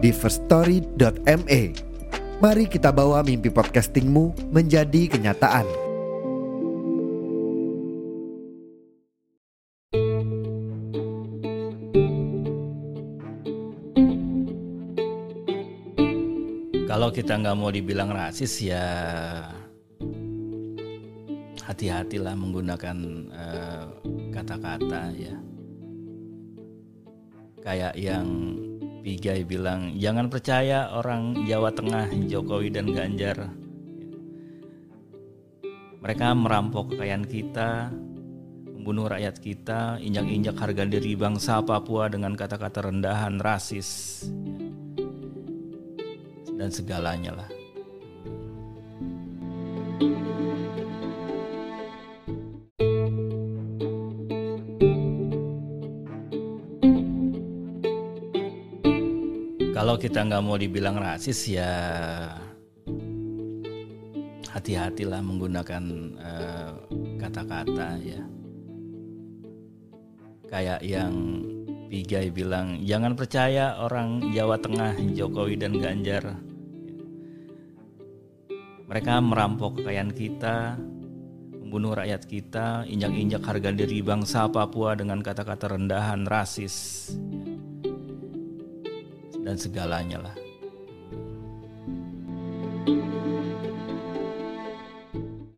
di firststory.me. Mari kita bawa mimpi podcastingmu menjadi kenyataan. Kalau kita nggak mau dibilang rasis ya hati-hatilah menggunakan eh, kata-kata ya. Kayak yang Pigai bilang jangan percaya orang Jawa Tengah Jokowi dan Ganjar. Mereka merampok kekayaan kita, membunuh rakyat kita, injak-injak harga diri bangsa Papua dengan kata-kata rendahan, rasis, dan segalanya lah. Kalau kita nggak mau dibilang rasis ya hati-hatilah menggunakan eh, kata-kata ya. Kayak yang Pigai bilang jangan percaya orang Jawa Tengah Jokowi dan Ganjar. Mereka merampok kekayaan kita, membunuh rakyat kita, injak-injak harga diri bangsa Papua dengan kata-kata rendahan, rasis, dan segalanya lah.